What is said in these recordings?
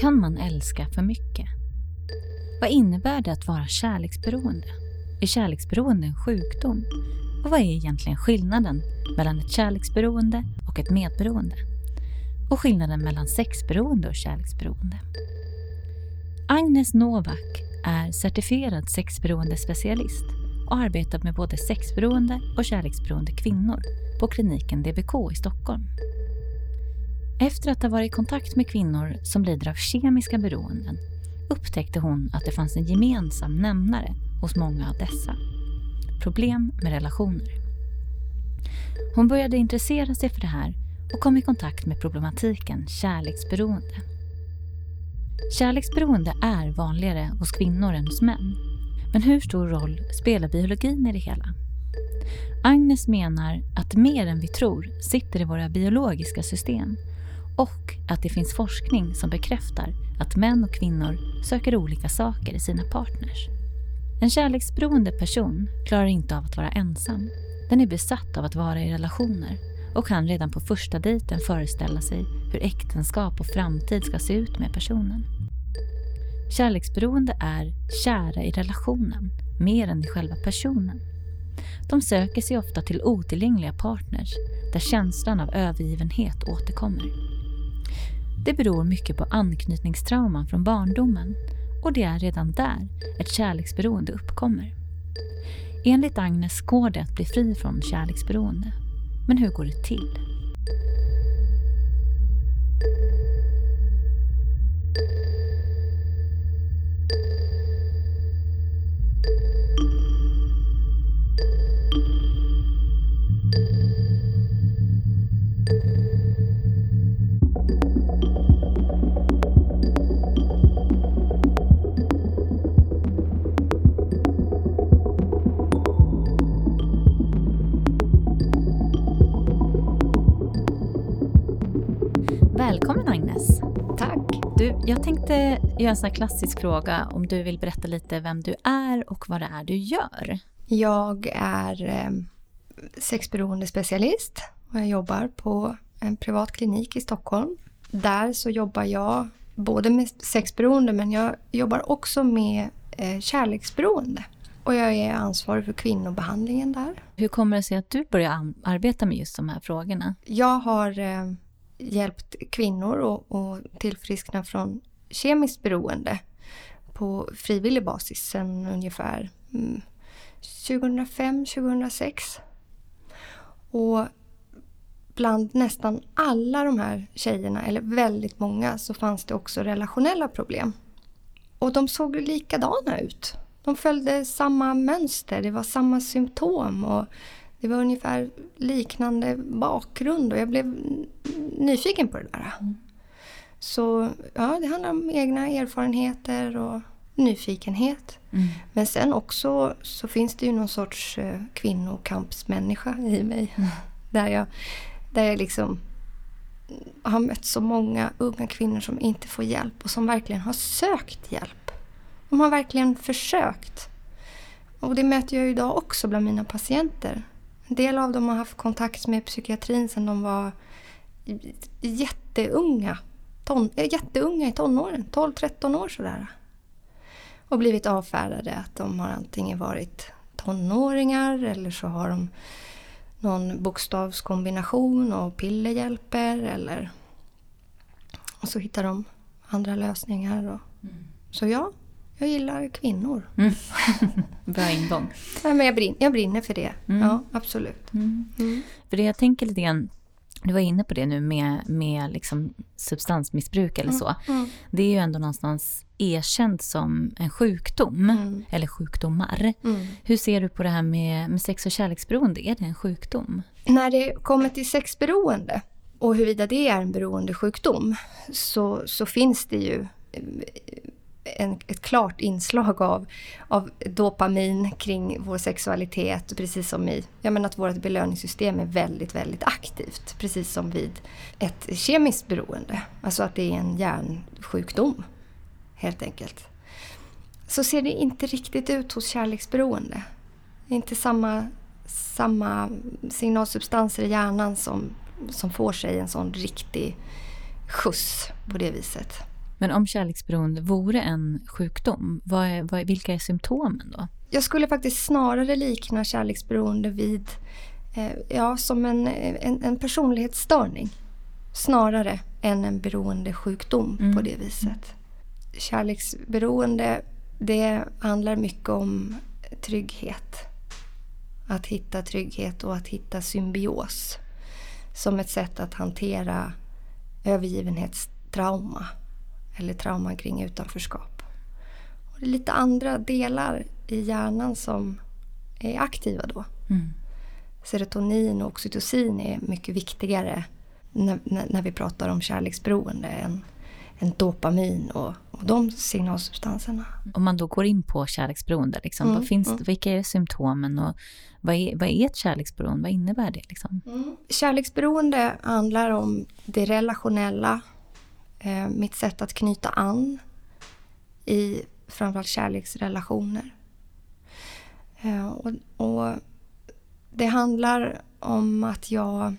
Kan man älska för mycket? Vad innebär det att vara kärleksberoende? Är kärleksberoende en sjukdom? Och vad är egentligen skillnaden mellan ett kärleksberoende och ett medberoende? Och skillnaden mellan sexberoende och kärleksberoende? Agnes Novak är certifierad sexberoende specialist och arbetar med både sexberoende och kärleksberoende kvinnor på kliniken DBK i Stockholm. Efter att ha varit i kontakt med kvinnor som lider av kemiska beroenden upptäckte hon att det fanns en gemensam nämnare hos många av dessa. Problem med relationer. Hon började intressera sig för det här och kom i kontakt med problematiken kärleksberoende. Kärleksberoende är vanligare hos kvinnor än hos män. Men hur stor roll spelar biologin i det hela? Agnes menar att mer än vi tror sitter i våra biologiska system och att det finns forskning som bekräftar att män och kvinnor söker olika saker i sina partners. En kärleksberoende person klarar inte av att vara ensam. Den är besatt av att vara i relationer och kan redan på första dejten föreställa sig hur äktenskap och framtid ska se ut med personen. Kärleksberoende är kära i relationen mer än i själva personen. De söker sig ofta till otillgängliga partners där känslan av övergivenhet återkommer. Det beror mycket på anknytningstrauman från barndomen och det är redan där ett kärleksberoende uppkommer. Enligt Agnes går det att bli fri från kärleksberoende. Men hur går det till? Göra en sån här klassisk fråga om du vill berätta lite vem du är och vad det är du gör. Jag är eh, sexberoende specialist och jag jobbar på en privat klinik i Stockholm. Där så jobbar jag både med sexberoende men jag jobbar också med eh, kärleksberoende. Och jag är ansvarig för kvinnobehandlingen där. Hur kommer det sig att du började arbeta med just de här frågorna? Jag har eh, hjälpt kvinnor att tillfriskna från kemiskt beroende på frivillig basis sedan ungefär mm, 2005-2006. Och bland nästan alla de här tjejerna, eller väldigt många, så fanns det också relationella problem. Och de såg likadana ut. De följde samma mönster, det var samma symptom. och det var ungefär liknande bakgrund och jag blev nyfiken på det där. Mm. Så ja, det handlar om egna erfarenheter och nyfikenhet. Mm. Men sen också så finns det ju någon sorts eh, kvinnokampsmänniska i mig. Mm. Där, jag, där jag liksom har mött så många unga kvinnor som inte får hjälp och som verkligen har sökt hjälp. De har verkligen försökt. Och det möter jag idag också bland mina patienter. En del av dem har haft kontakt med psykiatrin sedan de var jätteunga. Ton, eh, jätteunga i tonåren, 12-13 år sådär. Och blivit avfärdade att de har antingen varit tonåringar eller så har de någon bokstavskombination och piller hjälper eller och så hittar de andra lösningar. Och, mm. Så ja, jag gillar kvinnor. Mm. Bra ingång. Ja, men jag, brinner, jag brinner för det. Mm. Ja, absolut. Mm. mm. För det jag tänker lite grann, du var inne på det nu med, med liksom substansmissbruk eller mm, så. Mm. Det är ju ändå någonstans erkänt som en sjukdom, eller sjukdomar. Hur ser du på det här med, med sex och kärleksberoende? Är det en sjukdom? När det kommer till sexberoende och huruvida det är en beroendesjukdom så, så finns det ju en, ett klart inslag av, av dopamin kring vår sexualitet. Precis som i, jag menar att vårt belöningssystem är väldigt, väldigt aktivt. Precis som vid ett kemiskt beroende. Alltså att det är en hjärnsjukdom. Helt enkelt. Så ser det inte riktigt ut hos kärleksberoende. Det är inte samma, samma signalsubstanser i hjärnan som, som får sig en sån riktig skjuts på det viset. Men om kärleksberoende vore en sjukdom, vad är, vad vilka är symptomen då? Jag skulle faktiskt snarare likna kärleksberoende vid eh, ja, som en, en, en, personlighetsstörning. Snarare än en beroendesjukdom mm. på det viset. Kärleksberoende, det handlar mycket om trygghet. Att hitta trygghet och att hitta symbios. Som ett sätt att hantera övergivenhetstrauma eller trauma kring utanförskap. Och det är lite andra delar i hjärnan som är aktiva då. Mm. Serotonin och oxytocin är mycket viktigare när, när, när vi pratar om kärleksberoende än, än dopamin och, och de signalsubstanserna. Om man då går in på kärleksberoende, liksom, mm, vad finns, mm. vilka är symptomen och vad är, vad är ett kärleksberoende? Vad innebär det? Liksom? Mm. Kärleksberoende handlar om det relationella eh, mitt sätt att knyta an i framförallt kärleksrelationer. Eh, och, och, det handlar om att jag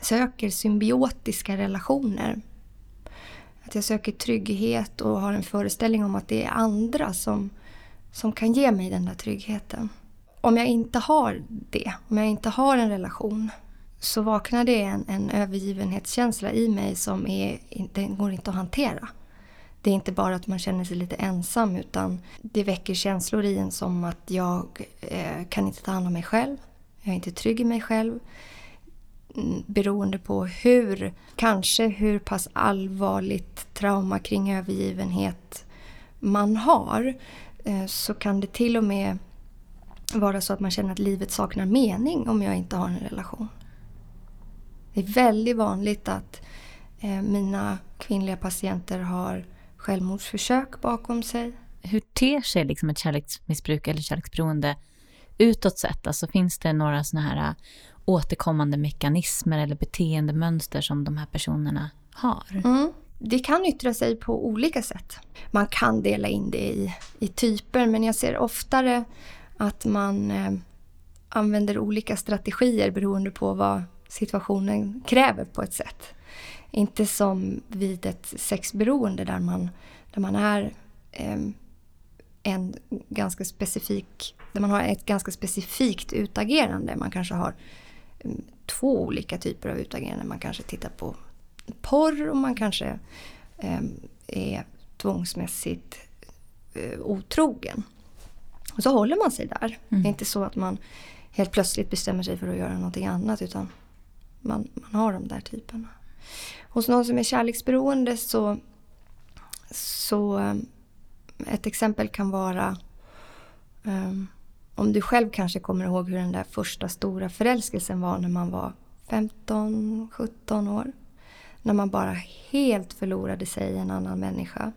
söker symbiotiska relationer. Att jag söker trygghet och har en föreställning om att det är andra som, som kan ge mig den där tryggheten. Om jag inte har det, om jag inte har en relation så vaknar det en, en övergivenhetskänsla i mig som är, den går inte att hantera. Det är inte bara att man känner sig lite ensam utan det väcker känslor i en som att jag eh, kan inte ta hand om mig själv. Jag är inte trygg i mig själv. Mm, beroende på hur, kanske hur pass allvarligt trauma kring övergivenhet man har eh, så kan det till och med vara så att man känner att livet saknar mening om jag inte har en relation. Det är väldigt vanligt att eh, mina kvinnliga patienter har självmordsförsök bakom sig. Hur ter sig liksom ett kärleksmissbruk eller kärleksberoende utåt sett? Alltså finns det några såna här äh, återkommande mekanismer eller beteendemönster som de här personerna har? Mm. Det kan yttra sig på olika sätt. Man kan dela in det i, i typer men jag ser oftare att man eh, använder olika strategier beroende på vad situationen kräver på ett sätt. Inte som vid ett sexberoende där man, där man är eh, en ganska specifik, där man har ett ganska specifikt utagerande. Man kanske har eh, två olika typer av utagerande. Man kanske tittar på porr och man kanske eh, är tvångsmässigt eh, otrogen. Och så håller man sig där. Mm. Det är inte så att man helt plötsligt bestämmer sig för att göra någonting annat utan man, man har de där typerna. Hos någon som är kärleksberoende så, så ehm, ett exempel kan vara um, om du själv kanske kommer ihåg hur den där första stora förälskelsen var när man var 15-17 år. När man bara helt förlorade sig i en annan människa.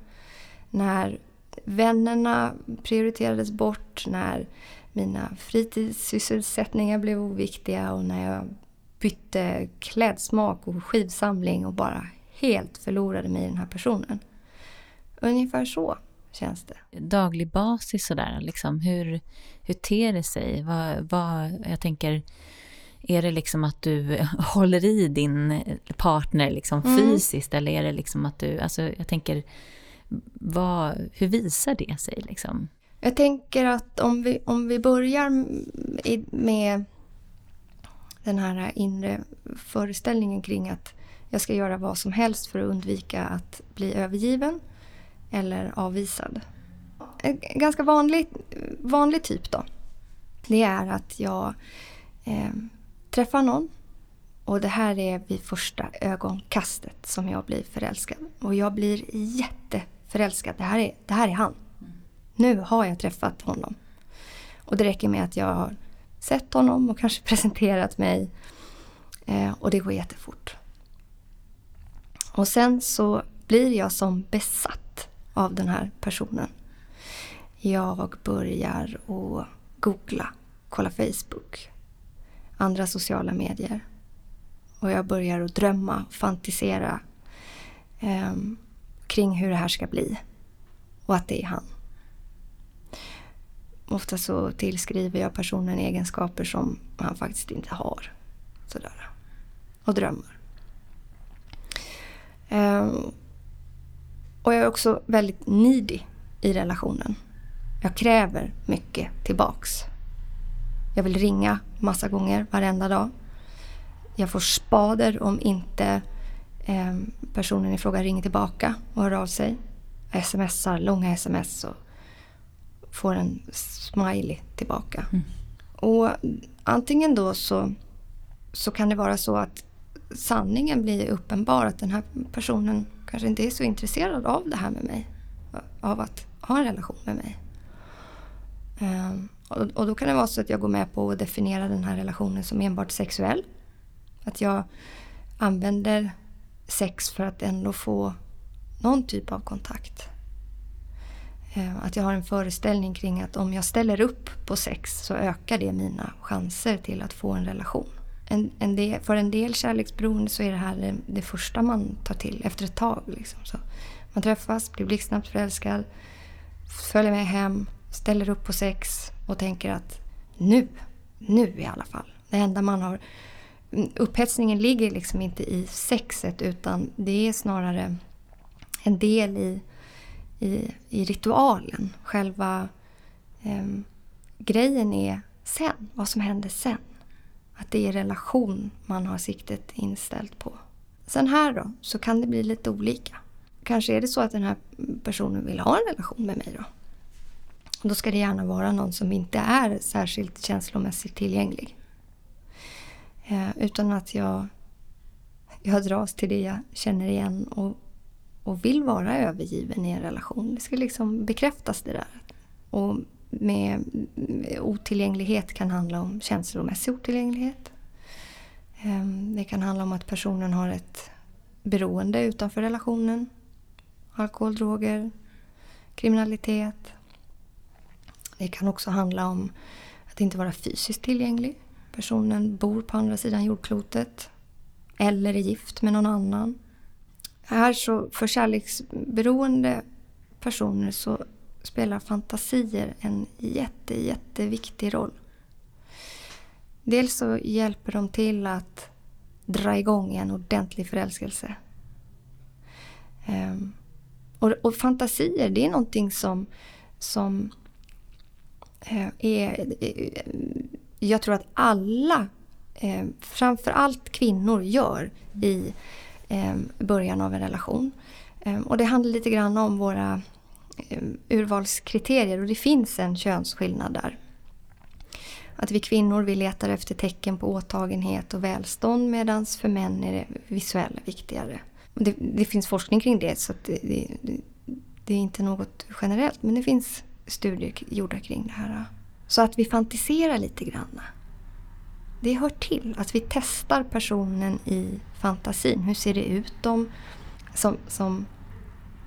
När vännerna prioriterades bort, när mina fritidssysselsättningar blev oviktiga och när jag bytte klädsmak och skivsamling och bara helt förlorade mig i den här personen. Ungefär så känns det. Daglig basis sådär, liksom, hur, hur ter det sig? Vad, vad, jag tänker, är det liksom att du håller i din partner liksom mm. fysiskt eller är det liksom att du, alltså jag tänker, vad, hur visar det sig liksom? Jag tänker att om vi, om vi börjar med den här inre föreställningen kring att jag ska göra vad som helst för att undvika att bli övergiven eller avvisad. En ganska vanlig, vanlig typ då. Det är att jag eh, träffar någon och det här är vid första ögonkastet som jag blir förälskad. Och jag blir jätteförälskad. Det här är, det här är han. Nu har jag träffat honom. Och det räcker med att jag har sett honom och kanske presenterat mig. Eh, och det går jättefort. Och sen så blir jag som besatt av den här personen. Jag börjar att googla, kolla Facebook, andra sociala medier. Och jag börjar att drömma, fantisera eh, kring hur det här ska bli. Och att det är han. Ofta så tillskriver jag personen egenskaper som han faktiskt inte har. Sådär. Och drömmar. Um, Och jag är också väldigt needy i relationen. Jag kräver mycket tillbaks. Jag vill ringa massa gånger varenda dag. Jag får spader om inte eh, personen i fråga ringer tillbaka och hör av sig. Jag smsar långa sms och får en smiley tillbaka. Mm. Och antingen då så, så kan det vara så att sanningen blir uppenbar att den här personen kanske inte är så intresserad av det här med mig. Av att ha en relation med mig. Um, och, och, då kan det vara så att jag går med på att definiera den här relationen som enbart sexuell. Att jag använder sex för att ändå få någon typ av kontakt. Eh, att jag har en föreställning kring att om jag ställer upp på sex så ökar det mina chanser till att få en relation en, en del, för en del kärleksberoende så är det här det, det första man tar till efter ett tag. Liksom. Så man träffas, blir blixtsnabbt förälskad, följer med hem, ställer upp på sex och tänker att nu, nu i alla fall. Det enda man har... Mm, upphetsningen ligger liksom inte i sexet utan det är snarare en del i, i, i ritualen. Själva eh, grejen är sen, vad som händer sen. Att det är relation man har siktet inställt på. Sen här då, så kan det bli lite olika. Kanske är det så att den här personen vill ha en relation med mig då. Och då ska det gärna vara någon som inte är särskilt känslomässigt tillgänglig. Eh, utan att jag, jag dras till det jag känner igen och, och vill vara övergiven i en relation. Det ska liksom bekräftas det där. Och med otillgänglighet kan handla om känslomässig otillgänglighet. Ehm, det kan handla om att personen har ett beroende utanför relationen. Alkohol, droger, kriminalitet. Det kan också handla om att inte vara fysiskt tillgänglig. Personen bor på andra sidan jordklotet eller är gift med någon annan. Här så, för kärleksberoende personer så spelar fantasier en jätte, jätteviktig roll. Dels så hjälper de till att dra igång en ordentlig förälskelse. Um, och, och, fantasier, det är någonting som, som uh, är... Uh, jag tror att alla, uh, framförallt kvinnor, gör i Ehm, början av en relation. Ehm, och det handlar lite grann om våra Eh, urvalskriterier och det finns en könsskillnad där. Att vi kvinnor vi letar efter tecken på åtagenhet och välstånd medan för män är det visuella viktigare. Det, det finns forskning kring det så det, det, det, är inte något generellt men det finns studier gjorda kring det här. Så att vi fantiserar lite grann. Det hör till att vi testar personen i fantasin. Hur ser det ut? om, som, som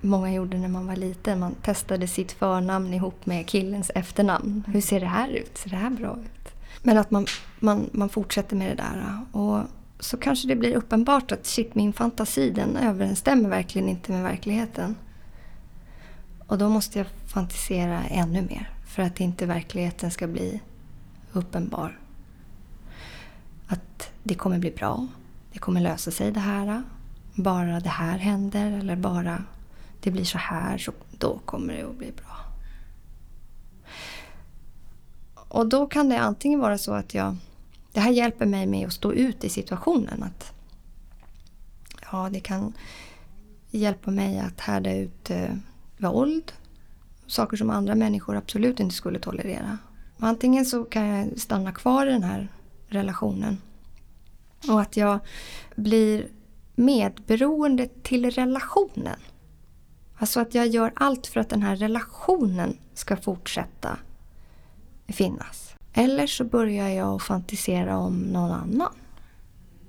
många gjorde när man var liten. Man testade sitt förnamn ihop med killens efternamn. Hur ser det här ut? Ser det här bra ut? Men att man, man, man fortsätter med det där. Och så kanske det blir uppenbart att shit, min fantasi den överensstämmer verkligen inte med verkligheten. Och då måste jag fantisera ännu mer för att inte verkligheten ska bli uppenbar. Att det kommer bli bra. Det kommer lösa sig det här. Bara det här händer eller bara det blir så här, så då kommer det att bli bra. Och då kan det antingen vara så att jag... Det här hjälper mig med att stå ut i situationen. Att, ja, det kan hjälpa mig att härda ut eh, våld. Saker som andra människor absolut inte skulle tolerera. Antingen så kan jag stanna kvar i den här relationen. Och att jag blir medberoende till relationen. Alltså att jag gör allt för att den här relationen ska fortsätta finnas. Eller så börjar jag att fantisera om någon annan.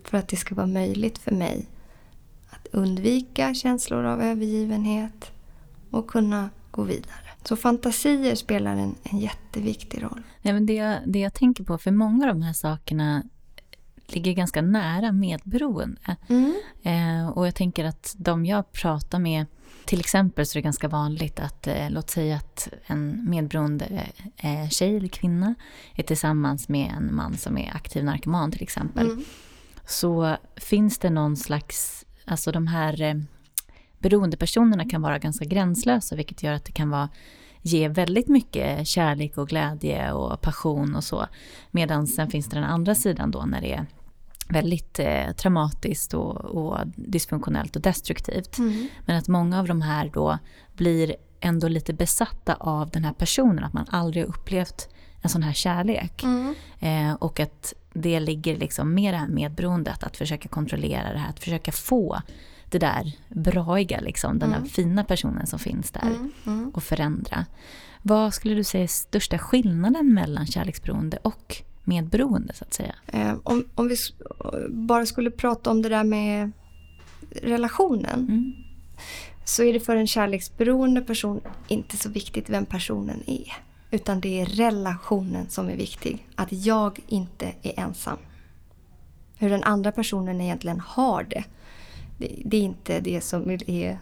För att det ska vara möjligt för mig att undvika känslor av övergivenhet och kunna gå vidare. Så fantasier spelar en, en jätteviktig roll. Ja, men det, jag, det jag tänker på, för många av de här sakerna ligger ganska nära medberoende. Mm. Eh, och jag tänker att de jag pratar med till exempel så är det ganska vanligt att, eh, låt säga att en medberoende eh, tjej eller kvinna är tillsammans med en man som är aktiv narkoman till exempel. Mm. Så finns det någon slags, alltså de här eh, beroendepersonerna kan vara ganska gränslösa, vilket gör att det kan vara ge väldigt mycket kärlek och glädje och passion och så. Medan sen finns det den andra sidan då när det är väldigt eh, traumatiskt och, och, dysfunktionellt och destruktivt. Mm. Men att många av de här då blir ändå lite besatta av den här personen, att man aldrig har upplevt en sån här kärlek. Mm. Eh, och att det ligger liksom med det här medberoendet, att försöka kontrollera det här, att försöka få det där braiga, liksom, den mm. där fina personen som finns där mm. Mm. och förändra. Vad skulle du säga är största skillnaden mellan kärleksberoende och medberoende så att säga? Eh, om, om vi bara skulle prata om det där med relationen mm. så är det för en kärleksberoende person inte så viktigt vem personen är. Utan det är relationen som är viktig. Att jag inte är ensam. Hur den andra personen egentligen har det. Det, det är inte det som är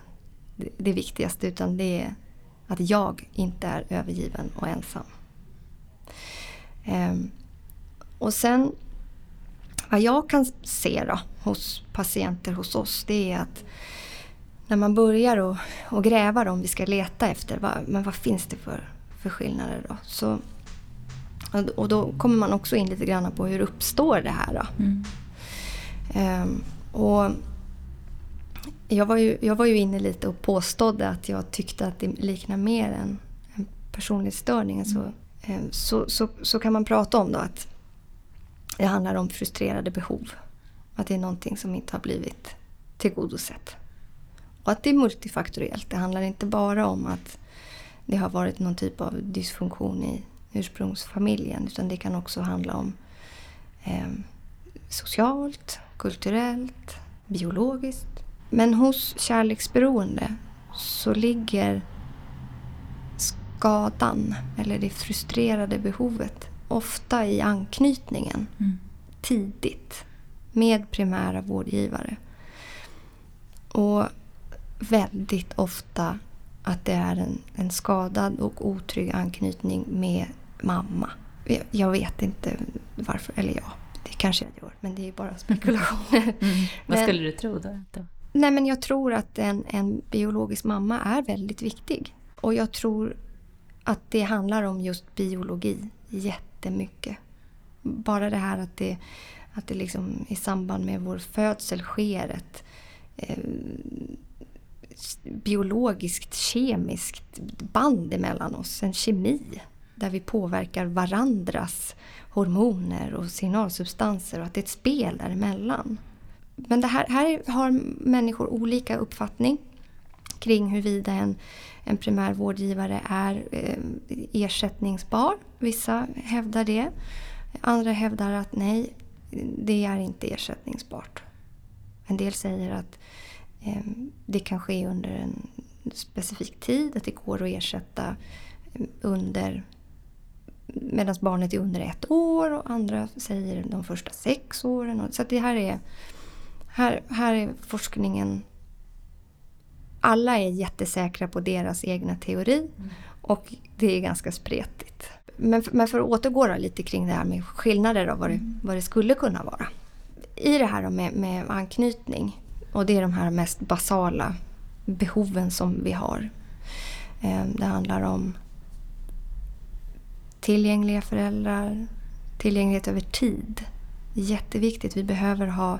det viktigaste utan det är att jag inte är övergiven och ensam. Um, och sen vad jag kan se då, hos patienter hos oss det är att när man börjar och, och gräva då, om vi ska leta efter vad, men vad finns det för, för skillnader då. Så, och då kommer man också in lite grann på hur uppstår det här då. Mm. Um, och jag var, ju, jag var ju inne lite och påstådde att jag tyckte att det liknar mer en, en personlighetsstörning. Mm. Så, um, så, så, så kan man prata om då att det handlar om frustrerade behov. Att det är någonting som inte har blivit tillgodosett. Och att det är multifaktoriellt. Det handlar inte bara om att det har varit någon typ av dysfunktion i ursprungsfamiljen. Utan det kan också handla om eh, socialt, kulturellt, biologiskt. Men hos kärleksberoende så ligger skadan, eller det frustrerade behovet, ofta i anknytningen mm. tidigt med primära vårdgivare. Och väldigt ofta att det är en, en skadad och otrygg anknytning med mamma. Jag, jag vet inte varför, eller ja, det kanske jag gör, men det är bara spekulationer. Mm. Vad skulle du tro då? Nej, men jag tror att en, en biologisk mamma är väldigt viktig. Och jag tror att det handlar om just biologi jättemycket. Bara det här att det, att det liksom i samband med vår födsel sker ett eh, biologiskt, kemiskt band emellan oss. En kemi där vi påverkar varandras hormoner och signalsubstanser och att det är ett spel däremellan. Men det här, här har människor olika uppfattning kring huruvida en, en primärvårdgivare är eh, ersättningsbar. Vissa hävdar det. Andra hävdar att nej, det är inte ersättningsbart. En del säger att eh, det kan ske under en specifik tid, att det går att ersätta under medan barnet är under ett år och andra säger de första sex åren. Så det här är, här, här är forskningen alla är jättesäkra på deras egna teori mm. och det är ganska spretigt. Men, men för att återgå lite kring det här med skillnader och vad det, mm. vad det skulle kunna vara. I det här med, med anknytning och det är de här mest basala behoven som vi har. Eh, det handlar om tillgängliga föräldrar, tillgänglighet över tid. Jätteviktigt. Vi behöver ha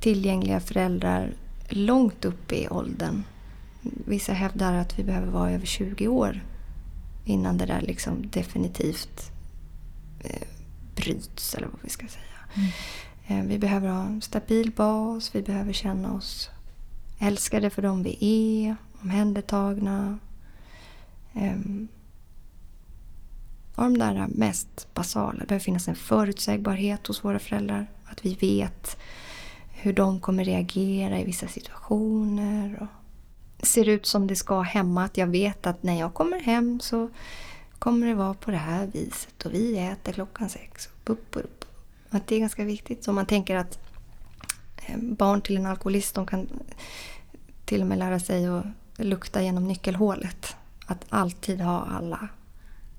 tillgängliga föräldrar långt upp i åldern. Vissa hävdar att vi behöver vara över 20 år innan det där liksom definitivt eh, bryts, eller vad vi ska säga. Mm. Eh, vi behöver ha en stabil bas, vi behöver känna oss älskade för dem vi är, omhändertagna. Eh, och de där mest basala. Det behöver finnas en förutsägbarhet hos våra föräldrar. Att vi vet hur de kommer reagera i vissa situationer. Och ser ut som det ska hemma. Att jag vet att när jag kommer hem så kommer det vara på det här viset och vi äter klockan sex. upp, upp. Att det är ganska viktigt. Så man tänker att eh, barn till en alkoholist de kan till och med lära sig att lukta genom nyckelhålet. Att alltid ha alla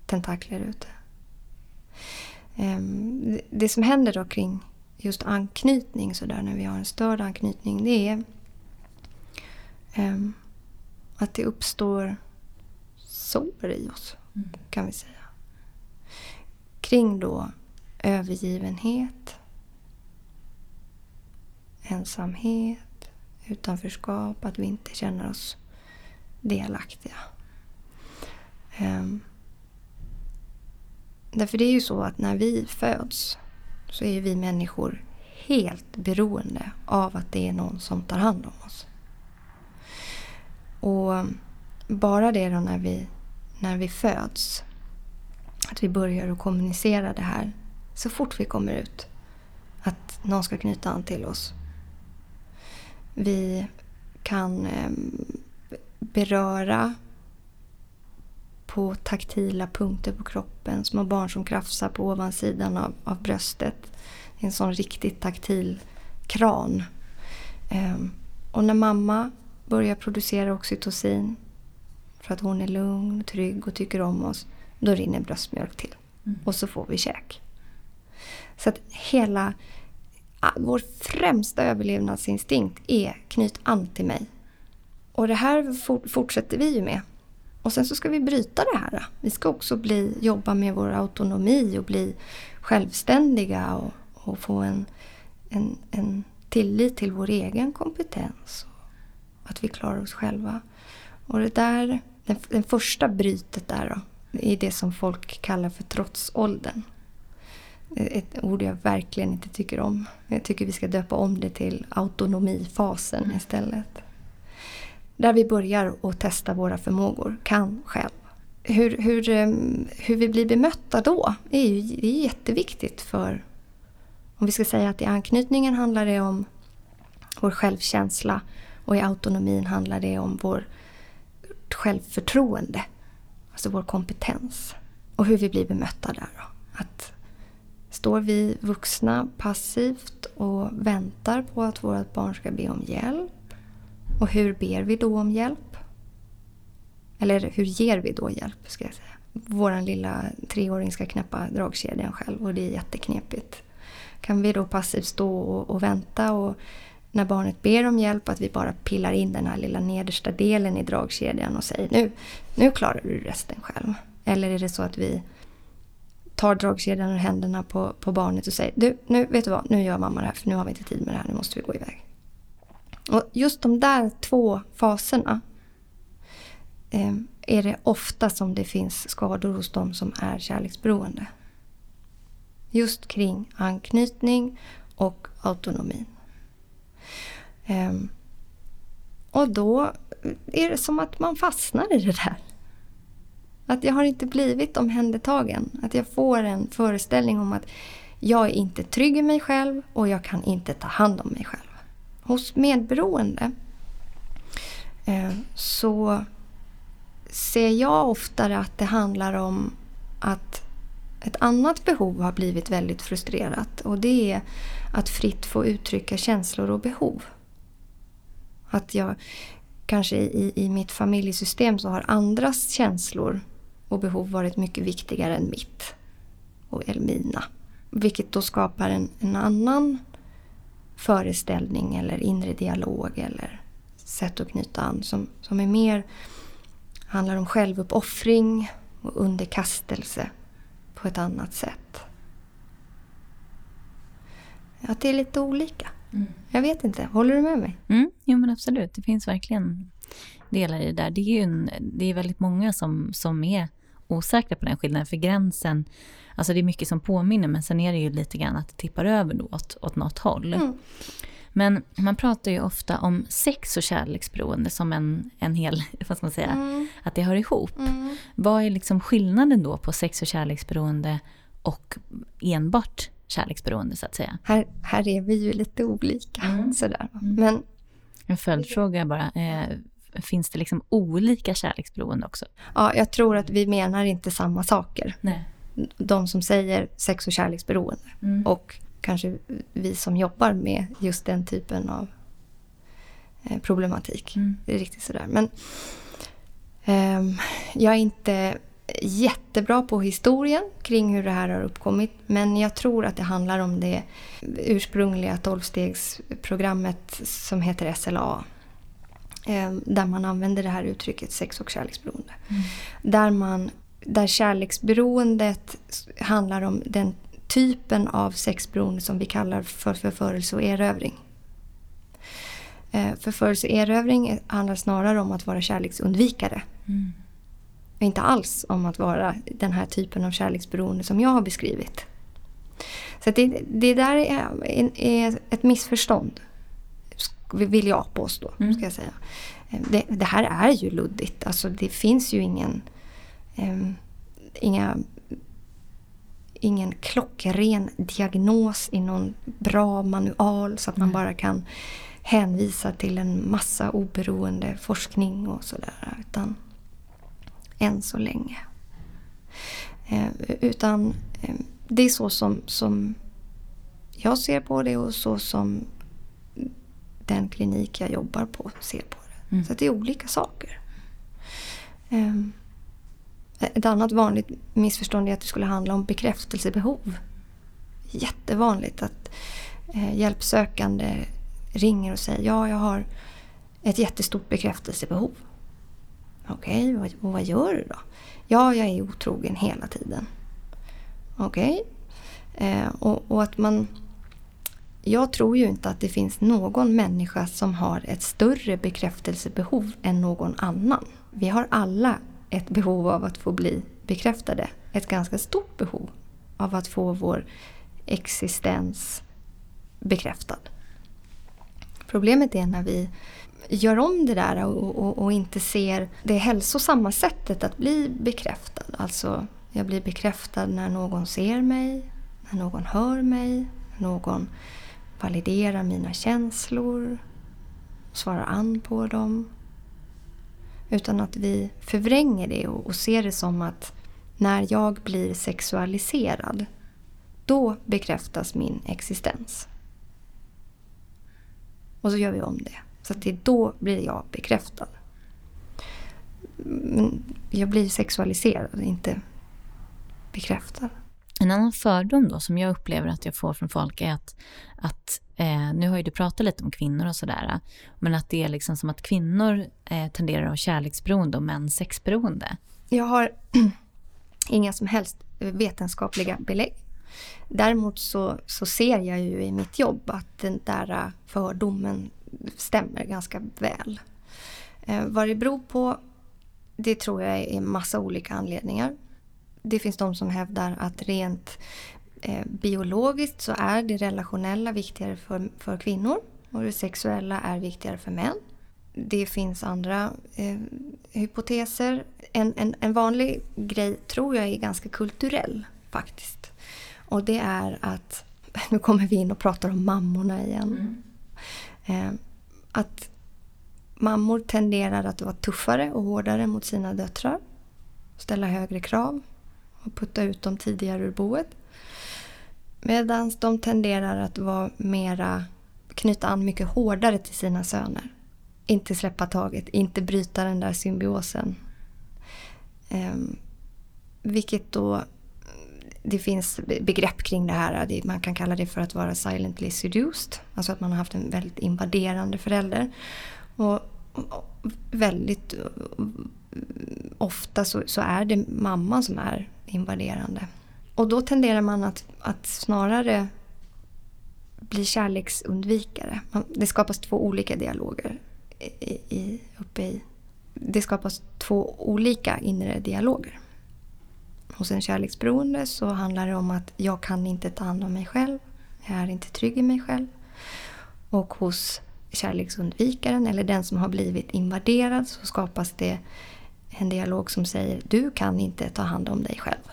tentakler ute. Ehm, det som händer då kring just anknytning så där när vi har en störd anknytning det är Ehm, att det uppstår sår i oss, mm. kan vi säga. Kring då övergivenhet, ensamhet, utanförskap, att vi inte känner oss delaktiga. Um, därför det är ju så att när vi föds så är vi människor helt beroende av att det är någon som tar hand om oss. Och bara det då när vi, när vi föds, att vi börjar att kommunicera det här så fort vi kommer ut. Att någon ska knyta an till oss. Vi kan eh, beröra på taktila punkter på kroppen. Små barn som krafsar på ovansidan av, av bröstet. Det är en sån riktigt taktil kran. Eh, och när mamma börjar producera oxytocin för att hon är lugn, trygg och tycker om oss, då rinner bröstmjölk till. Mm. Och så får vi käk. Så att hela vår främsta överlevnadsinstinkt är knyt an till mig. Och det här fortsätter vi ju med. Och sen så ska vi bryta det här. Vi ska också bli, jobba med vår autonomi och bli självständiga och, och få en, en, en tillit till vår egen kompetens. Att vi klarar oss själva. Och det där, den, den första brytet där då, är det som folk kallar för trotsåldern. Ett ord jag verkligen inte tycker om. Jag tycker vi ska döpa om det till autonomifasen mm. istället. Där vi börjar att testa våra förmågor, kan själv. Hur, hur, ehm, hur vi blir bemötta då är ju det är jätteviktigt för om vi ska säga att i anknytningen handlar det om vår självkänsla och i autonomin handlar det om vårt självförtroende. Alltså vår kompetens. Och hur vi blir bemötta där då. Att står vi vuxna passivt och väntar på att vårt barn ska be om hjälp? Och hur ber vi då om hjälp? Eller hur ger vi då hjälp, ska jag säga. Vår lilla treåring ska knäppa dragkedjan själv och det är jätteknepigt. Kan vi då passivt stå och, och vänta och när barnet ber om hjälp att vi bara pillar in den här lilla nedersta delen i dragkedjan och säger nu, nu klarar du resten själv. Eller är det så att vi tar dragkedjan ur händerna på, på barnet och säger du, nu vet du vad, nu gör mamma det här för nu har vi inte tid med det här, nu måste vi gå iväg. Och just de där två faserna eh, är det ofta som det finns skador hos de som är kärleksberoende. Just kring anknytning och autonomin. Eh, och då är det som att man fastnar i det där. Att jag har inte blivit omhändertagen. Att jag får en föreställning om att jag är inte trygg i mig själv och jag kan inte ta hand om mig själv. Hos medberoende eh, så ser jag oftare att det handlar om att ett annat behov har blivit väldigt frustrerat och det är att fritt få uttrycka känslor och behov. Att jag kanske i, i mitt familjesystem så har andras känslor och behov varit mycket viktigare än mitt. Och, eller mina. Vilket då skapar en, en annan föreställning eller inre dialog eller sätt att knyta an som, som är mer handlar om självuppoffring och underkastelse på ett annat sätt. Att det är lite olika. Mm. Jag vet inte, håller du med mig? Mm, jo men absolut, det finns verkligen delar i det där. Det är ju en, det är väldigt många som, som är osäkra på den skillnaden, för gränsen, alltså det är mycket som påminner, men sen är det ju lite grann att det tippar över då åt, åt något håll. Mm. Men man pratar ju ofta om sex och kärleksberoende som en, en hel, vad ska man säga, mm. att det hör ihop. Mm. Vad är liksom skillnaden då på sex och kärleksberoende och enbart kärleksberoende så att säga? Här, här är vi ju lite olika. Mm. Sådär. Mm. Men, en följdfråga bara. Eh, finns det liksom olika kärleksberoende också? Ja, jag tror att vi menar inte samma saker. Nej. De som säger sex och kärleksberoende. Mm. Och kanske vi som jobbar med just den typen av eh, problematik. Mm. Det är riktigt sådär. Men eh, jag är inte jättebra på historien kring hur det här har uppkommit. Men jag tror att det handlar om det ursprungliga tolvstegsprogrammet som heter SLA. Eh, där man använder det här uttrycket sex och kärleksberoende. Mm. Där, man, där kärleksberoendet handlar om den typen av sexberoende som vi kallar för förförelse och erövring. Eh, förförelse och erövring handlar snarare om att vara kärleksundvikare. Mm. Inte alls om att vara den här typen av kärleksberoende som jag har beskrivit. Så det, det där är, är, ett missförstånd. Vill jag påstå. Mm. Ska jag säga. Eh, det, det, här är ju luddigt. Alltså det finns ju ingen, um, inga, ingen klockren diagnos i någon bra manual så att man bara kan hänvisa till en massa oberoende forskning och sådär. Utan än så länge. Eh, utan eh, det är så som, som jag ser på det och så som den klinik jag jobbar på ser på det. Mm. Så det är olika saker. Eh, ett annat vanligt missförstånd är att det skulle handla om bekräftelsebehov. Jättevanligt att eh, hjälpsökande ringer och säger ja, jag har ett jättestort bekräftelsebehov. Okej, okay, och vad gör du då? Ja, jag är otrogen hela tiden. Okej. Okay. Eh, och, och, att man... Jag tror ju inte att det finns någon människa som har ett större bekräftelsebehov än någon annan. Vi har alla ett behov av att få bli bekräftade. Ett ganska stort behov av att få vår existens bekräftad. Problemet är när vi gör om det där och, och, och, inte ser det hälsosamma sättet att bli bekräftad. Alltså, jag blir bekräftad när någon ser mig, när någon hör mig, när någon validerar mina känslor, svarar an på dem. Utan att vi förvränger det och, och ser det som att när jag blir sexualiserad, då bekräftas min existens. Och så gör vi om det. Så att det är då blir jag bekräftad. Men jag blir sexualiserad, inte bekräftad. En annan fördom då som jag upplever att jag får från folk är att, att eh, nu har ju du pratat lite om kvinnor och sådär, men att det är liksom som att kvinnor eh, tenderar att vara kärleksberoende och män sexberoende. Jag har inga som helst eh, vetenskapliga belägg. Däremot så, så ser jag ju i mitt jobb att den där eh, fördomen stämmer ganska väl. Eh, vad det beror på, det tror jag är massa olika anledningar. Det finns de som hävdar att rent eh, biologiskt så är det relationella viktigare för, för kvinnor och det sexuella är viktigare för män. Det finns andra eh, hypoteser. En, en, en vanlig grej tror jag är ganska kulturell faktiskt. Och det är att, nu kommer vi in och pratar om mammorna igen. Mm. Eh, att mammor tenderar att vara tuffare och hårdare mot sina döttrar. Ställa högre krav och putta ut dem tidigare ur boet. Medan de tenderar att vara mera, knyta an mycket hårdare till sina söner. Inte släppa taget, inte bryta den där symbiosen. Um, vilket då det finns begrepp kring det här. Man kan kalla det för att vara silently seduced. Alltså att man har haft en väldigt invaderande förälder. Och väldigt ofta så, så är det mamman som är invaderande. Och då tenderar man att, att snarare bli kärleksundvikare. Det skapas två olika dialoger i, i, uppe i... Det skapas två olika inre dialoger. Hos en kärleksberoende så handlar det om att jag kan inte ta hand om mig själv. Jag är inte trygg i mig själv. Och hos kärleksundvikaren eller den som har blivit invaderad så skapas det en dialog som säger du kan inte ta hand om dig själv.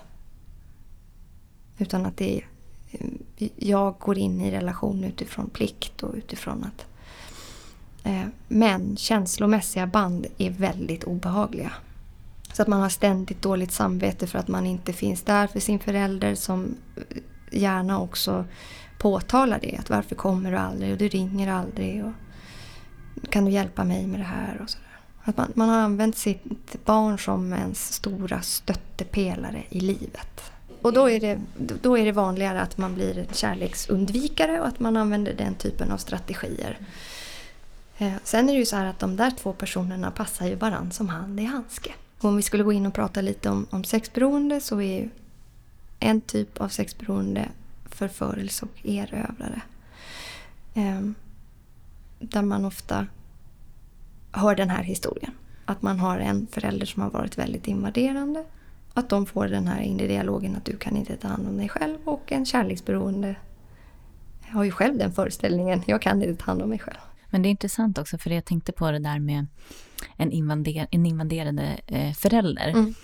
Utan att det är, jag går in i relation utifrån plikt och utifrån att eh, men känslomässiga band är väldigt obehagliga. Så att man har ständigt dåligt samvete för att man inte finns där för sin förälder som eh, gärna också påtalar det. Att varför kommer du aldrig och du ringer aldrig. Och kan du hjälpa mig med det här? Och sådär. Att man, man har använt sitt barn som ens stora stöttepelare i livet. Och då är, det, då är det vanligare att man blir kärleksundvikare och att man använder den typen av strategier. Eh, sen är det ju så här att de där två personerna passar ju varann som hand i handske. Och om vi skulle gå in och prata lite om, om sexberoende så är ju en typ av sexberoende förförelse och erövrare. Ehm, där man ofta hör den här historien. Att man har en förälder som har varit väldigt invaderande. Att de får den här inre dialogen att du kan inte ta hand om dig själv. Och en kärleksberoende har ju själv den föreställningen. Jag kan inte ta hand om mig själv. Men det är intressant också, för jag tänkte på det där med en, invader, en invaderande eh, förälder. Mm.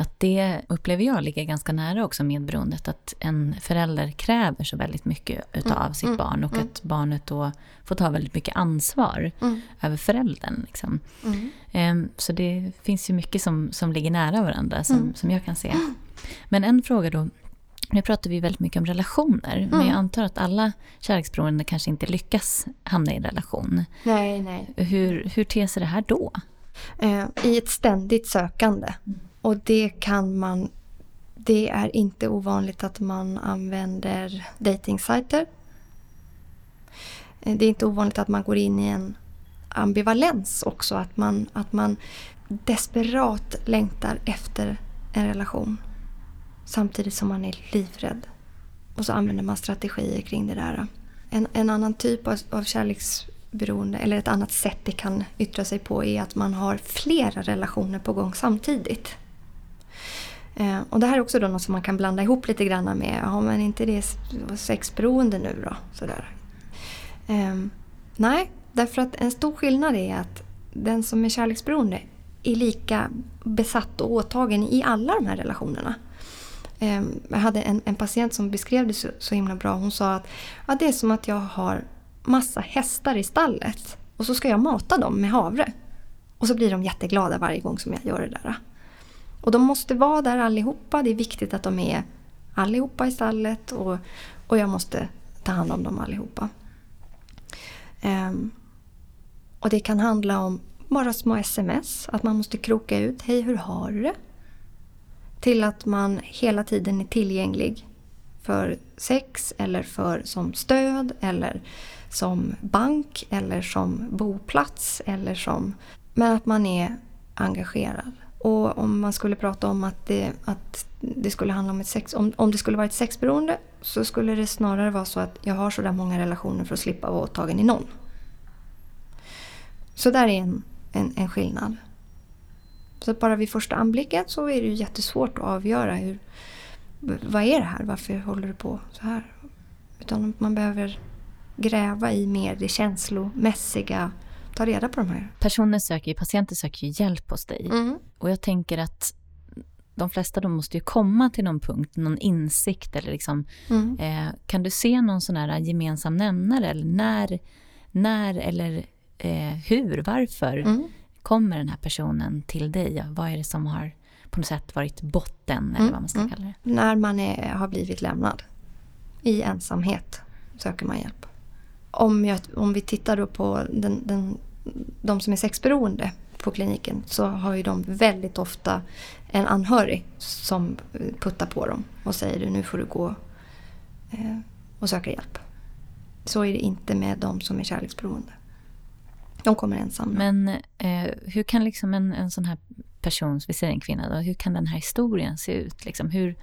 Att det upplever jag ligger ganska nära också medberoendet. Att en förälder kräver så väldigt mycket utav mm. sitt mm. barn och mm. att barnet då får ta väldigt mycket ansvar mm. över föräldern. Liksom. Um, så det finns ju mycket som, som ligger nära varandra som, mm. som jag kan se. Men en fråga då. Nu pratar vi väldigt mycket om relationer, men jag antar att alla kärleksberoende kanske inte lyckas hamna i en relation. Nej, nej. Hur, hur ter sig det här då? Eh, I ett ständigt sökande. Och det kan man... Det är inte ovanligt att man använder dejtingsajter. Eh, det är inte ovanligt att man går in i en ambivalens också. Att man, att man desperat längtar efter en relation. Samtidigt som man är livrädd. Och så använder man strategier kring det där. En, en annan typ av, av kärleksberoende, eller ett annat sätt det kan yttra sig på, är att man har flera relationer på gång samtidigt. Eh, och det här är också då något som man kan blanda ihop lite grann med, ja men inte det sexberoende nu då? Sådär. Eh, nej, därför att en stor skillnad är att den som är kärleksberoende är lika besatt och åtagen i alla de här relationerna. Eh, jag hade en, en, patient som beskrev det så, så himla bra. Hon sa att ja, det är som att jag har massa hästar i stallet och så ska jag mata dem med havre. Och så blir de jätteglada varje gång som jag gör det där. Och de måste vara där allihopa. Det är viktigt att de är allihopa i stallet och, och jag måste ta hand om dem allihopa. Um, och det kan handla om bara små sms, att man måste kroka ut Hej, hur har du det? Till att man hela tiden är tillgänglig för sex eller för som stöd eller som bank eller som boplats eller som... Men att man är engagerad. Och om man skulle prata om att det, att det skulle handla om ett sex... Om, om det skulle vara ett sexberoende så skulle det snarare vara så att jag har sådär många relationer för att slippa vara åtagen i någon. Så där är en, en, en skillnad. Så bara vid första anblicken så är det ju jättesvårt att avgöra hur, vad är det här? Varför håller du på så här? Utan man behöver gräva i mer det känslomässiga ta reda på de här. Personer söker, patienter söker ju hjälp hos dig. Mm. Och jag tänker att de flesta de måste ju komma till någon punkt, någon insikt eller liksom, mm. eh, kan du se någon sån här gemensam nämnare eller när, när eller eh, hur, varför mm. kommer den här personen till dig? Vad är det som har på något sätt varit botten eller mm. vad man ska mm. kalla det? När man är, har blivit lämnad i ensamhet söker man hjälp. Om, jag, om vi tittar då på den, den de som är sexberoende på kliniken så har ju de väldigt ofta en anhörig som puttar på dem och säger nu får du gå eh, och söka hjälp. Så är det inte med de som är kärleksberoende. De kommer ensamma. Men eh, hur kan liksom en, en sån här person, vi säger en kvinna, då, hur kan den här historien se ut? Liksom, hur,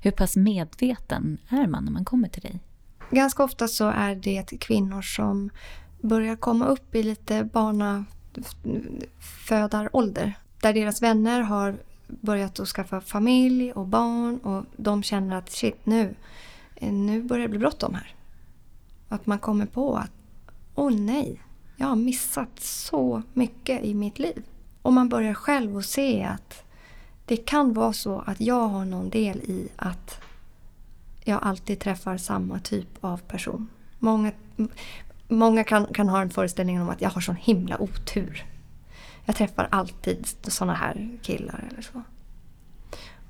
hur pass medveten är man när man kommer till dig? Ganska ofta så är det kvinnor som börjar komma upp i lite barnafödarålder. Där deras vänner har börjat att skaffa familj och barn och de känner att shit nu, nu börjar det bli bråttom här. Att man kommer på att åh oh nej, jag har missat så mycket i mitt liv. Och man börjar själv att se att det kan vara så att jag har någon del i att jag alltid träffar samma typ av person. Många, Många kan, kan ha en föreställning om att jag har sån himla otur. Jag träffar alltid såna här killar eller så.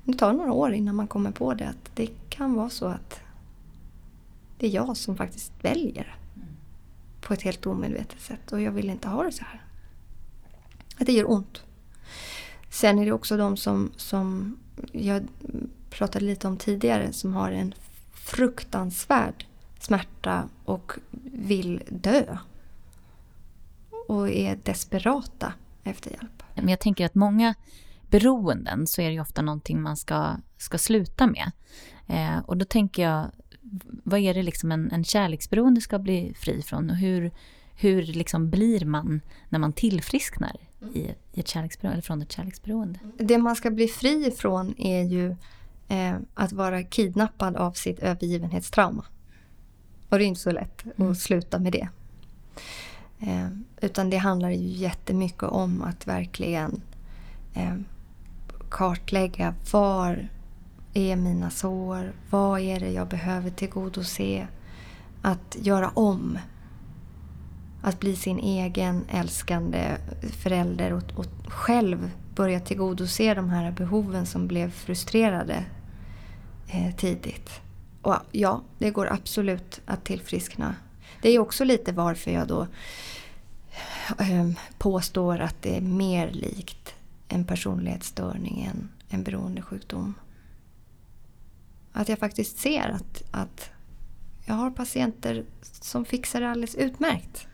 Det tar några år innan man kommer på det att det kan vara så att det är jag som faktiskt väljer på ett helt omedvetet sätt och jag vill inte ha det så här. Att det gör ont. Sen är det också de som, som jag pratade lite om tidigare som har en fruktansvärd smärta och vill dö. och, är desperata efter hjälp. Men jag tänker att många beroenden så är det ju ofta någonting man ska, ska sluta med. Eh, och då tänker jag, vad är det liksom en, en kärleksberoende ska bli fri från? Och hur, hur liksom blir man när man tillfrisknar i, i ett kärleksberoende, eller från ett kärleksberoende? Det man ska bli fri ifrån är ju eh, att vara kidnappad av sitt övergivenhetstrauma. Och det är inte så lätt mm. att sluta med det. Eh, utan det handlar ju jättemycket om att verkligen eh, kartlägga var är mina sår? Vad är det jag behöver tillgodose? Att göra om. Att bli sin egen älskande förälder och, och själv börja tillgodose de här behoven som blev frustrerade eh, tidigt. Och ja, det går absolut att tillfriskna. Det är också lite varför jag då eh, påstår att det är mer likt en personlighetsstörning än en beroendesjukdom. Att jag faktiskt ser att, att jag har patienter som fixar det alldeles utmärkt.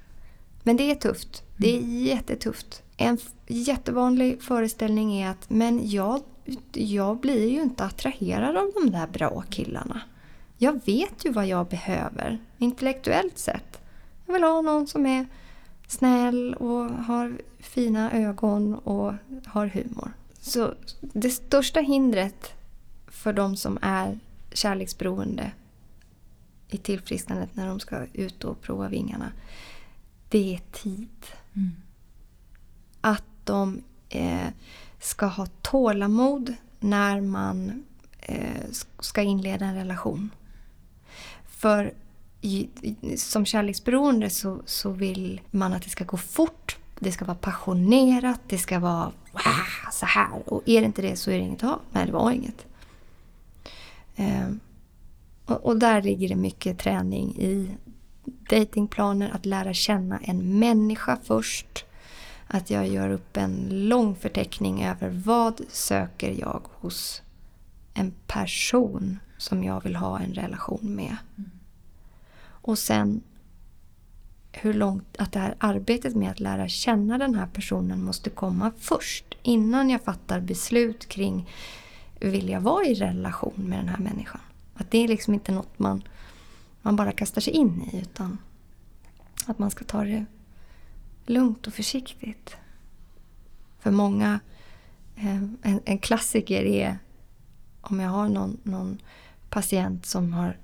Men det är tufft. Det är mm. jättetufft. En jättevanlig föreställning är att men jag, jag blir ju inte attraherad av de där bra killarna. Jag vet ju vad jag behöver, intellektuellt sett. Jag vill ha någon som är snäll och har fina ögon och har humor. Så det största hindret för de som är kärleksberoende i tillfrisknandet när de ska ut och prova vingarna, det är tid. Mm. Att de eh, ska ha tålamod när man eh, ska inleda en relation. För i, som kärleksberoende så, så vill man att det ska gå fort, det ska vara passionerat, det ska vara wow, så här. Och är det inte det så är det inget att ha. Nej, det var inget. Eh, och, och, där ligger det mycket träning i datingplaner, att lära känna en människa först. Att jag gör upp en lång förteckning över vad söker jag hos en person som jag vill ha en relation med. Mm. Och sen hur långt, att det här arbetet med att lära känna den här personen måste komma först. Innan jag fattar beslut kring vill jag vara i relation med den här människan. Att det är liksom inte något man, man bara kastar sig in i utan att man ska ta det lugnt och försiktigt. För många, eh, en, en klassiker är om jag har någon, någon patient som har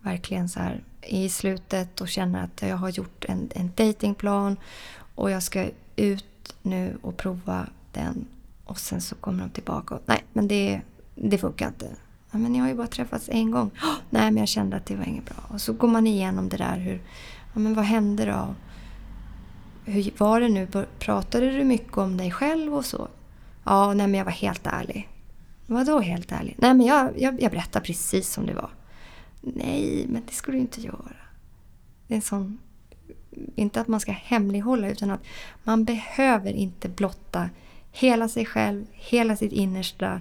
verkligen så här i slutet och känner att jag har gjort en, en datingplan och jag ska ut nu och prova den och sen så kommer de tillbaka och nej men det, det funkar inte. Ja, men jag har ju bara träffats en gång. Oh, nej men jag kände att det var inget bra. Och så går man igenom det där hur, ja men vad hände då? Hur var det nu? Pratade du mycket om dig själv och så? Ja, nej men jag var helt ärlig. Vadå helt ärligt? Nej men jag, jag, jag berättar precis som det var. Nej, men det ska du inte göra. Det är en sån... Inte att man ska hemlighålla utan att man behöver inte blotta hela sig själv, hela sitt innersta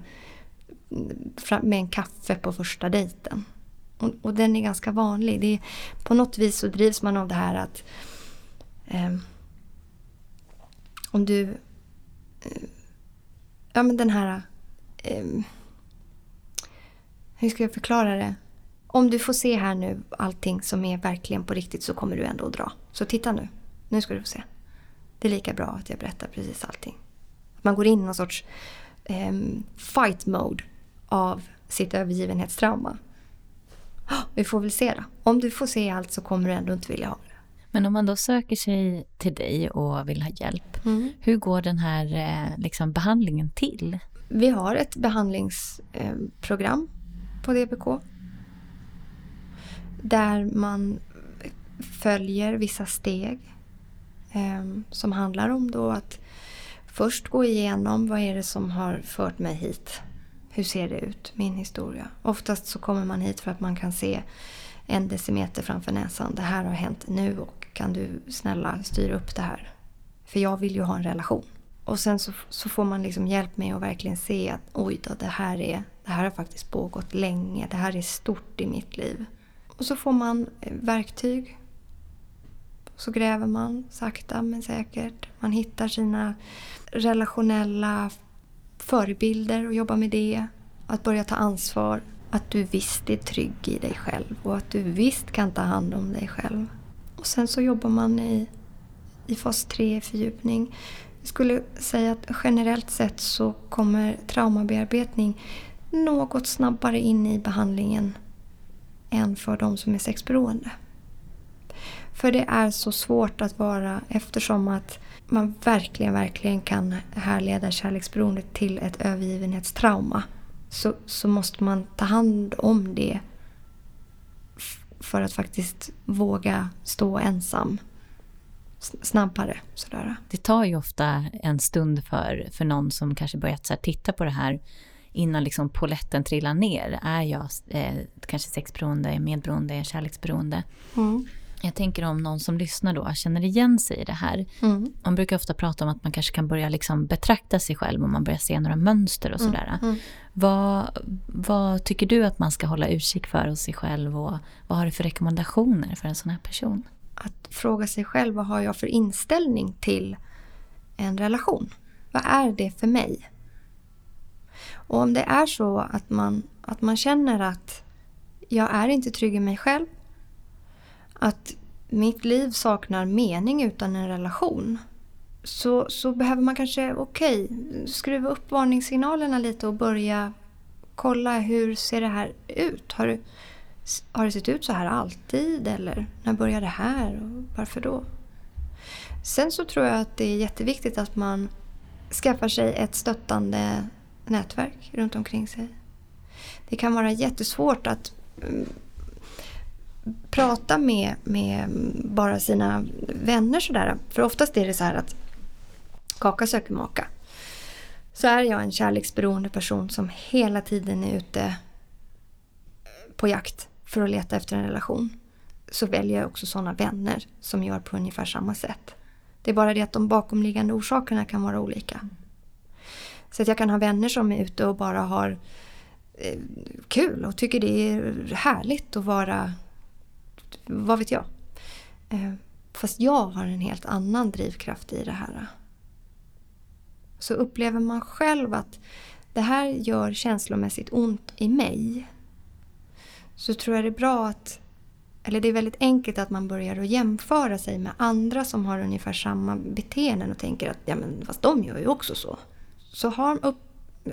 med en kaffe på första dejten. Och, och den är ganska vanlig. Det är, på något vis så drivs man av det här att eh, om du... Eh, ja men den här... Eh, hur ska jag förklara det? om du får se här nu allting som är verkligen på riktigt så kommer du ändå att dra. Så titta nu. Nu ska du få se. Det är lika bra att jag berättar precis allting. Man går in i någon sorts eh, fight mode av sitt övergivenhetstrauma. Vi får väl se då. Om du får se allt så kommer du ändå inte vilja ha det. Men om man då söker sig till dig och vill ha hjälp, mm. hur går den här eh, liksom, behandlingen till? Vi har ett behandlingsprogram eh, på DBK där man följer vissa steg ehm, som handlar om då att först gå igenom vad är det som har fört mig hit. Hur ser det ut, min historia? Oftast så kommer man hit för att man kan se en decimeter framför näsan. Det här har hänt nu och kan du snälla styra upp det här? För jag vill ju ha en relation. Och sen så, så får man liksom hjälp med att verkligen se att oj då, det här, är, det här har faktiskt pågått länge. Det här är stort i mitt liv. Och så får man eh, verktyg Så gräver man sakta men säkert. Man hittar sina relationella förebilder och jobbar med det. Att börja ta ansvar. Att du visst är trygg i dig själv och att du visst kan ta hand om dig själv. Och sen så jobbar man i, i fas 3 fördjupning. Jag skulle säga att generellt sett så kommer traumabearbetning något snabbare in i behandlingen än för de som är sexberoende. För det är så svårt att vara eftersom att man verkligen, verkligen kan härleda kärleksberoendet till ett övergivenhetstrauma. Så, så måste man ta hand om det för att faktiskt våga stå ensam snabbare. Sådär. Det tar ju ofta en stund för, för någon som kanske börjat så titta på det här innan liksom poletten trillar ner. Är jag eh, kanske sexberoende, medberoende, kärleksberoende? Mm. Jag tänker om någon som lyssnar då känner igen sig i det här. Mm. Man brukar ofta prata om att man kanske kan börja liksom betrakta sig själv om man börjar se några mönster och mm, sådär. Mm. Vad, vad tycker du att man ska hålla utkik för hos sig själv och vad har du för rekommendationer för en sån här person? Att fråga sig själv vad har jag för inställning till en relation? Vad är det för mig? Och om det är så att man, att man känner att jag är inte trygg i mig själv. Att mitt liv saknar mening utan en relation. Så, så behöver man kanske, okej, okay, skruva upp varningssignalerna lite och börja kolla hur ser det här ut? Har du, har det sett ut så här alltid eller när började det här och varför då? Sen så tror jag att det är jätteviktigt att man skaffar sig ett stöttande nätverk runt omkring sig. Det kan vara jättesvårt att mm, prata med, med bara sina vänner sådär. För oftast är det så här att kaka söker maka. Så är jag en kärleksberoende person som hela tiden är ute på jakt för att leta efter en relation. Så väljer jag också sådana vänner som gör på ungefär samma sätt. Det är bara det att de bakomliggande orsakerna kan vara olika. Så att jag kan ha vänner som är ute och bara har eh, kul och tycker det är härligt att vara, vad vet jag. Eh, fast jag har en helt annan drivkraft i det här. Så upplever man själv att det här gör känslomässigt ont i mig. Så tror jag det är bra att, eller det är väldigt enkelt att man börjar att jämföra sig med andra som har ungefär samma beteenden och tänker att ja men fast de gör ju också så. Så har, upp,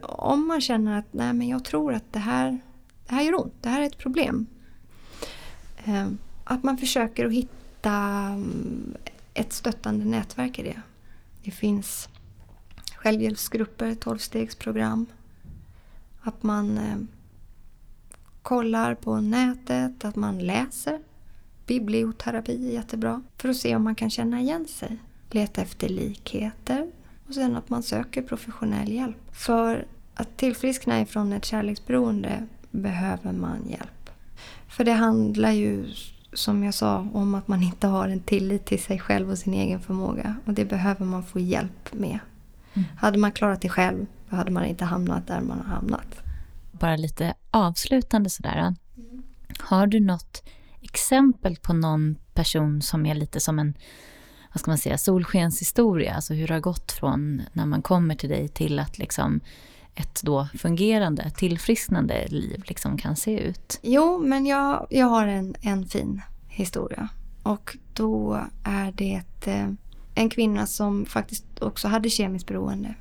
om man känner att nej men jag tror att det här, det här gör ont, det här är ett problem. Eh, att man försöker att hitta mm, ett stöttande nätverk i det. Det finns självhjälpsgrupper, tolvstegsprogram. Att man eh, kollar på nätet, att man läser. Biblioterapi är jättebra. För att se om man kan känna igen sig. Leta efter likheter. Och sen att man söker professionell hjälp. För att tillfriskna ifrån ett kärleksberoende behöver man hjälp. För det handlar ju, som jag sa, om att man inte har en tillit till sig själv och sin egen förmåga. Och det behöver man få hjälp med. Mm. Hade man klarat det själv, då hade man inte hamnat där man har hamnat. Bara lite avslutande sådär. Mm. Har du något exempel på någon person som är lite som en vad ska man säga, solskenshistoria. Alltså hur det har gått från när man kommer till dig till att liksom ett då fungerande, tillfrisknande liv liksom kan se ut. Jo, men jag, jag har en, en fin historia. Och då är det eh, en kvinna som faktiskt också hade kemiskt beroende.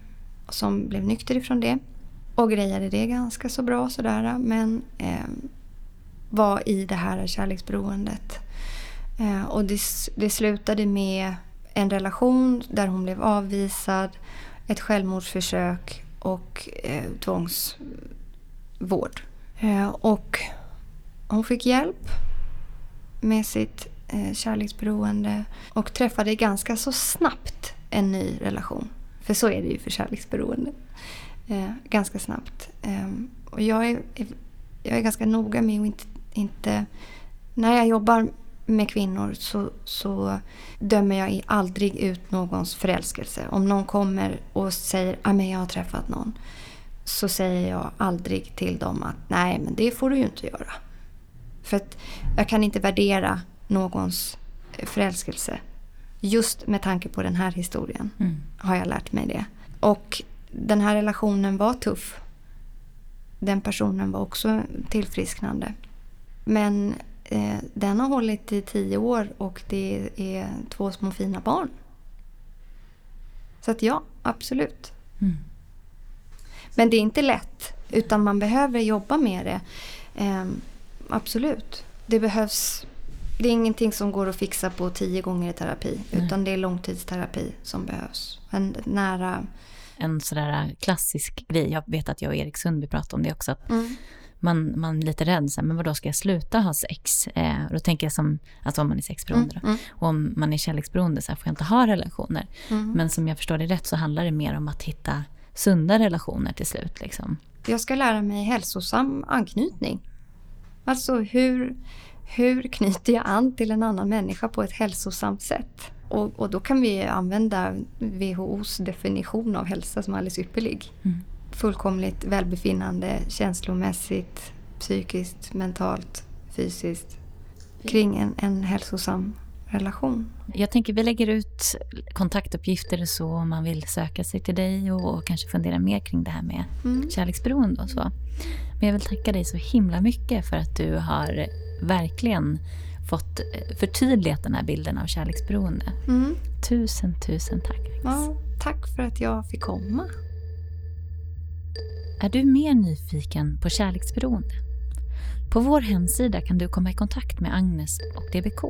Som blev nykter ifrån det. Och grejade det ganska så bra sådär. Men eh, var i det här kärleksberoendet. Eh, och det, det slutade med en relation där hon blev avvisad, ett självmordsförsök och eh, tvångsvård. Eh, och hon fick hjälp med sitt eh, kärleksberoende och träffade ganska så snabbt en ny relation. För så är det ju för kärleksberoende. Eh, ganska snabbt. Eh, och jag är, jag är ganska noga med att inte, inte när jag jobbar med kvinnor så, så dömer jag aldrig ut någons förälskelse. Om någon kommer och säger att ah, jag har träffat någon så säger jag aldrig till dem att nej men det får du ju inte göra. För att jag kan inte värdera någons förälskelse Just med tanke på den här historien Mm. har jag lärt mig det. Och den här relationen var tuff. Den personen var också tillfrisknande. Men eh, den har hållit i tio år och det är två små fina barn. Så att ja, absolut. Mm. Men det är inte lätt, utan man behöver jobba med det. Ehm, absolut. Det behövs... Det är ingenting som går att fixa på tio gånger i terapi. Nej. Utan det är långtidsterapi som behövs. En nära... En sådär klassisk grej, jag vet att jag och Erik Sundby pratade om det också, att man, man är lite rädd, så här, men vadå ska jag sluta ha sex? Eh, och då tänker jag som, alltså om man är sexberoende då. Mm, Och om man är kärleksberoende så här, får jag inte ha relationer. mm. Men som jag förstår det rätt så handlar det mer om att hitta sunda relationer till slut. Liksom. Jag ska lära mig hälsosam anknytning. Alltså hur, hur knyter jag an till en annan människa på ett hälsosamt sätt? Och, och då kan vi använda WHOs definition av hälsa som är alldeles ypperlig. Mm. Fullkomligt välbefinnande känslomässigt, psykiskt, mentalt, fysiskt kring en, en hälsosam relation. Jag tänker vi lägger ut kontaktuppgifter så om man vill söka sig till dig och, och kanske fundera mer kring det här med Mm. kärleksberoende och så. Men jag vill tacka dig så himla mycket för att du har verkligen fått eh, förtydligat den här bilden av kärleksberoende. Mm. Tusen, tusen tack. Ja, tack för att jag fick komma. Är du mer nyfiken på kärleksberoende? På vår hemsida kan du komma i kontakt med Agnes och DBK.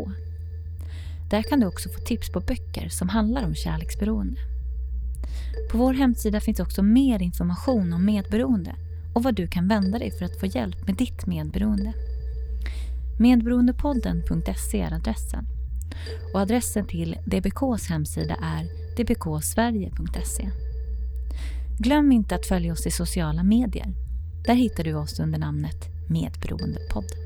Där kan du också få tips på böcker som handlar om kärleksberoende. På vår hemsida finns också mer information om medberoende och vad du kan vända dig för att få hjälp med ditt medberoende. Medberoendepodden.se är adressen och adressen till DBKs hemsida är dbksverige.se. Glöm inte att följa oss i sociala medier. Där hittar du oss under namnet Medberoendepodden.